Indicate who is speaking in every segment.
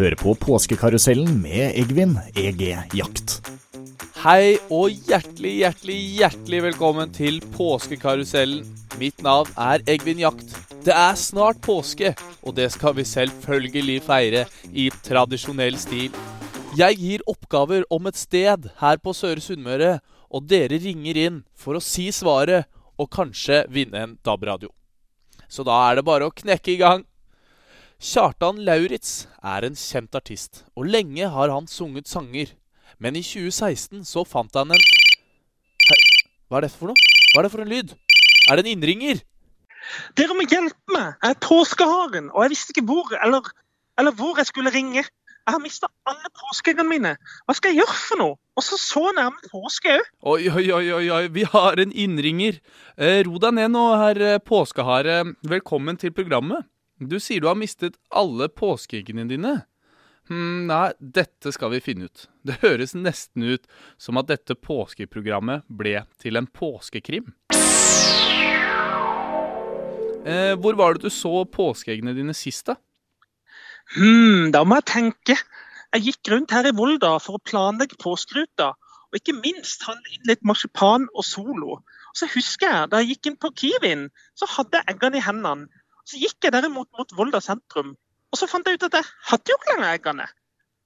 Speaker 1: hører på Påskekarusellen med Egvin EG Jakt.
Speaker 2: Hei og hjertelig, hjertelig, hjertelig velkommen til Påskekarusellen. Mitt navn er Egvin Jakt. Det er snart påske, og det skal vi selvfølgelig feire i tradisjonell stil. Jeg gir oppgaver om et sted her på Søre Sunnmøre, og dere ringer inn for å si svaret og kanskje vinne en DAB-radio. Så da er det bare å knekke i gang. Kjartan Lauritz er en kjent artist, og lenge har han sunget sanger. Men i 2016 så fant han en Hei, Hva er dette for noe? Hva er det for en lyd? Er det en innringer?
Speaker 3: Dere må hjelpe meg! Jeg er påskeharen, og jeg visste ikke hvor eller, eller hvor jeg skulle ringe. Jeg har mista alle påskeeggene mine. Hva skal jeg gjøre for noe? Og så så nærme påske òg.
Speaker 2: Oi, oi, oi, oi, vi har en innringer. Eh, ro deg ned nå, herr eh, påskehare. Velkommen til programmet. Du sier du har mistet alle påskeeggene dine. Hm, nei, dette skal vi finne ut. Det høres nesten ut som at dette påskeprogrammet ble til en påskekrim. Eh, hvor var det du så påskeeggene dine sist, da?
Speaker 3: Hm, da må jeg tenke. Jeg gikk rundt her i Volda for å planlegge påskeruta. Og ikke minst handle inn litt marsipan og Solo. Og så husker jeg, Da jeg gikk inn på Kiwien, så hadde jeg eggene i hendene. Så gikk jeg derimot mot Volda sentrum, og så fant jeg ut at jeg hadde jo ikke lenger eggene.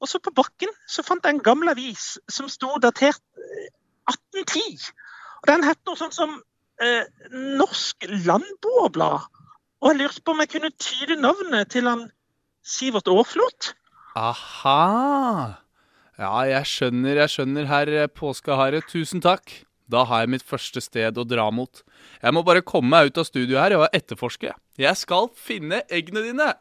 Speaker 3: Og så på bakken så fant jeg en gammel avis som sto datert eh, 1810. Og Den het noe sånt som eh, Norsk Landboerblad. Og jeg lurte på om jeg kunne tyde navnet til han Sivert Aarflot.
Speaker 2: Aha! Ja, jeg skjønner, jeg skjønner, herr påskehare. Tusen takk. Da har jeg mitt første sted å dra mot. Jeg må bare komme meg ut av studio her og etterforske. Jeg skal finne eggene dine!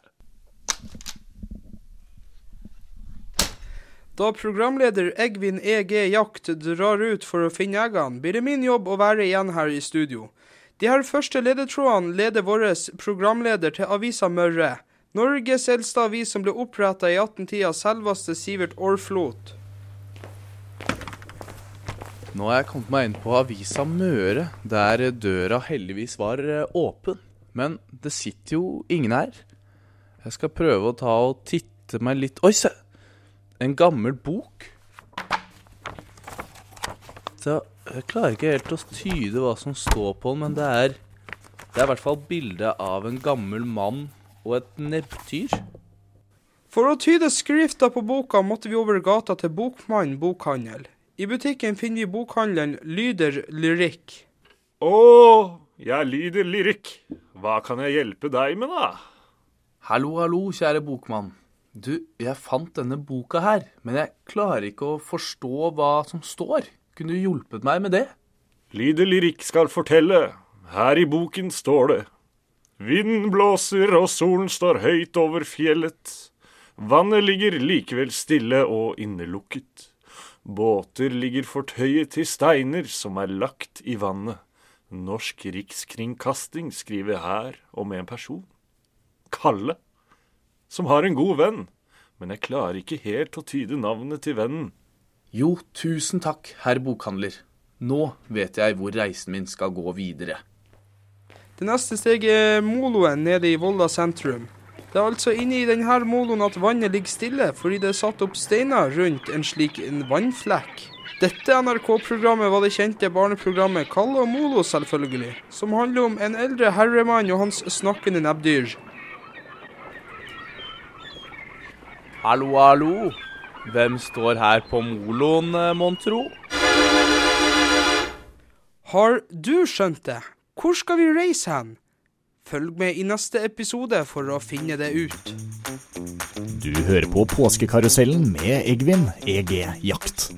Speaker 4: Da programleder Egvin EG Jakt drar ut for å finne eggene, blir det min jobb å være igjen her i studio. De her første ledetrådene leder vår programleder til avisa Møre. Norges eldste avis som ble oppretta i 1810 av selveste Sivert Aarflot.
Speaker 2: Nå har jeg kommet meg inn på avisa Møre, der døra heldigvis var eh, åpen. Men det sitter jo ingen her. Jeg skal prøve å ta og titte meg litt Oi, se! En gammel bok. Så jeg klarer ikke helt å tyde hva som står på den, men det er Det er i hvert fall bilde av en gammel mann og et nebbdyr.
Speaker 4: For å tyde skrifta på boka måtte vi over gata til bokmannen bokhandel. I butikken finner vi bokhandelen Lyder Lyrikk.
Speaker 5: Å, jeg lyder lyrikk. Hva kan jeg hjelpe deg med, da?
Speaker 2: Hallo, hallo, kjære bokmann. Du, jeg fant denne boka her, men jeg klarer ikke å forstå hva som står. Kunne du hjulpet meg med det?
Speaker 5: Lyder lyrikk skal fortelle. Her i boken står det. Vinden blåser og solen står høyt over fjellet. Vannet ligger likevel stille og innelukket. Båter ligger fortøyet til steiner som er lagt i vannet. Norsk rikskringkasting skriver her om en person. Kalle. Som har en god venn. Men jeg klarer ikke helt å tyde navnet til vennen.
Speaker 2: Jo, tusen takk, herr bokhandler. Nå vet jeg hvor reisen min skal gå videre.
Speaker 4: Det neste steget er moloen nede i Volda sentrum. Det er altså inne i denne moloen at vannet ligger stille, fordi det er satt opp steiner rundt en slik en vannflekk. Dette NRK-programmet var det kjente barneprogrammet Kalle og Molo, selvfølgelig, som handler om en eldre herremann og hans snakkende nebbdyr.
Speaker 2: Hallo, hallo. Hvem står her på moloen, eh, mon tro?
Speaker 4: Har du skjønt det? Hvor skal vi reise hen? Følg med i neste episode for å finne det ut.
Speaker 1: Du hører på Påskekarusellen med Egvin EG Jakt.